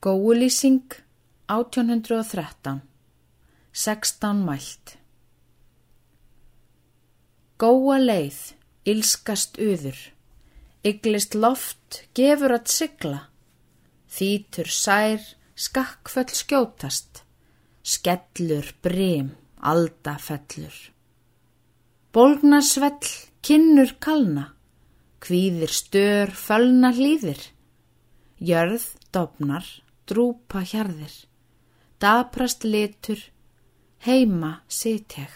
Góulýsing 1813 16 mælt. Góa leið, ilskast uður, yglist loft, gefur að sigla, þýtur sær, skakkföll skjótast, skellur brim, aldafellur. Bólgna svell, kinnur kalna, kvíðir stör, fölna hlýðir, jörð, dopnar, drúpa hjarðir, daprast litur, heima sitjeg.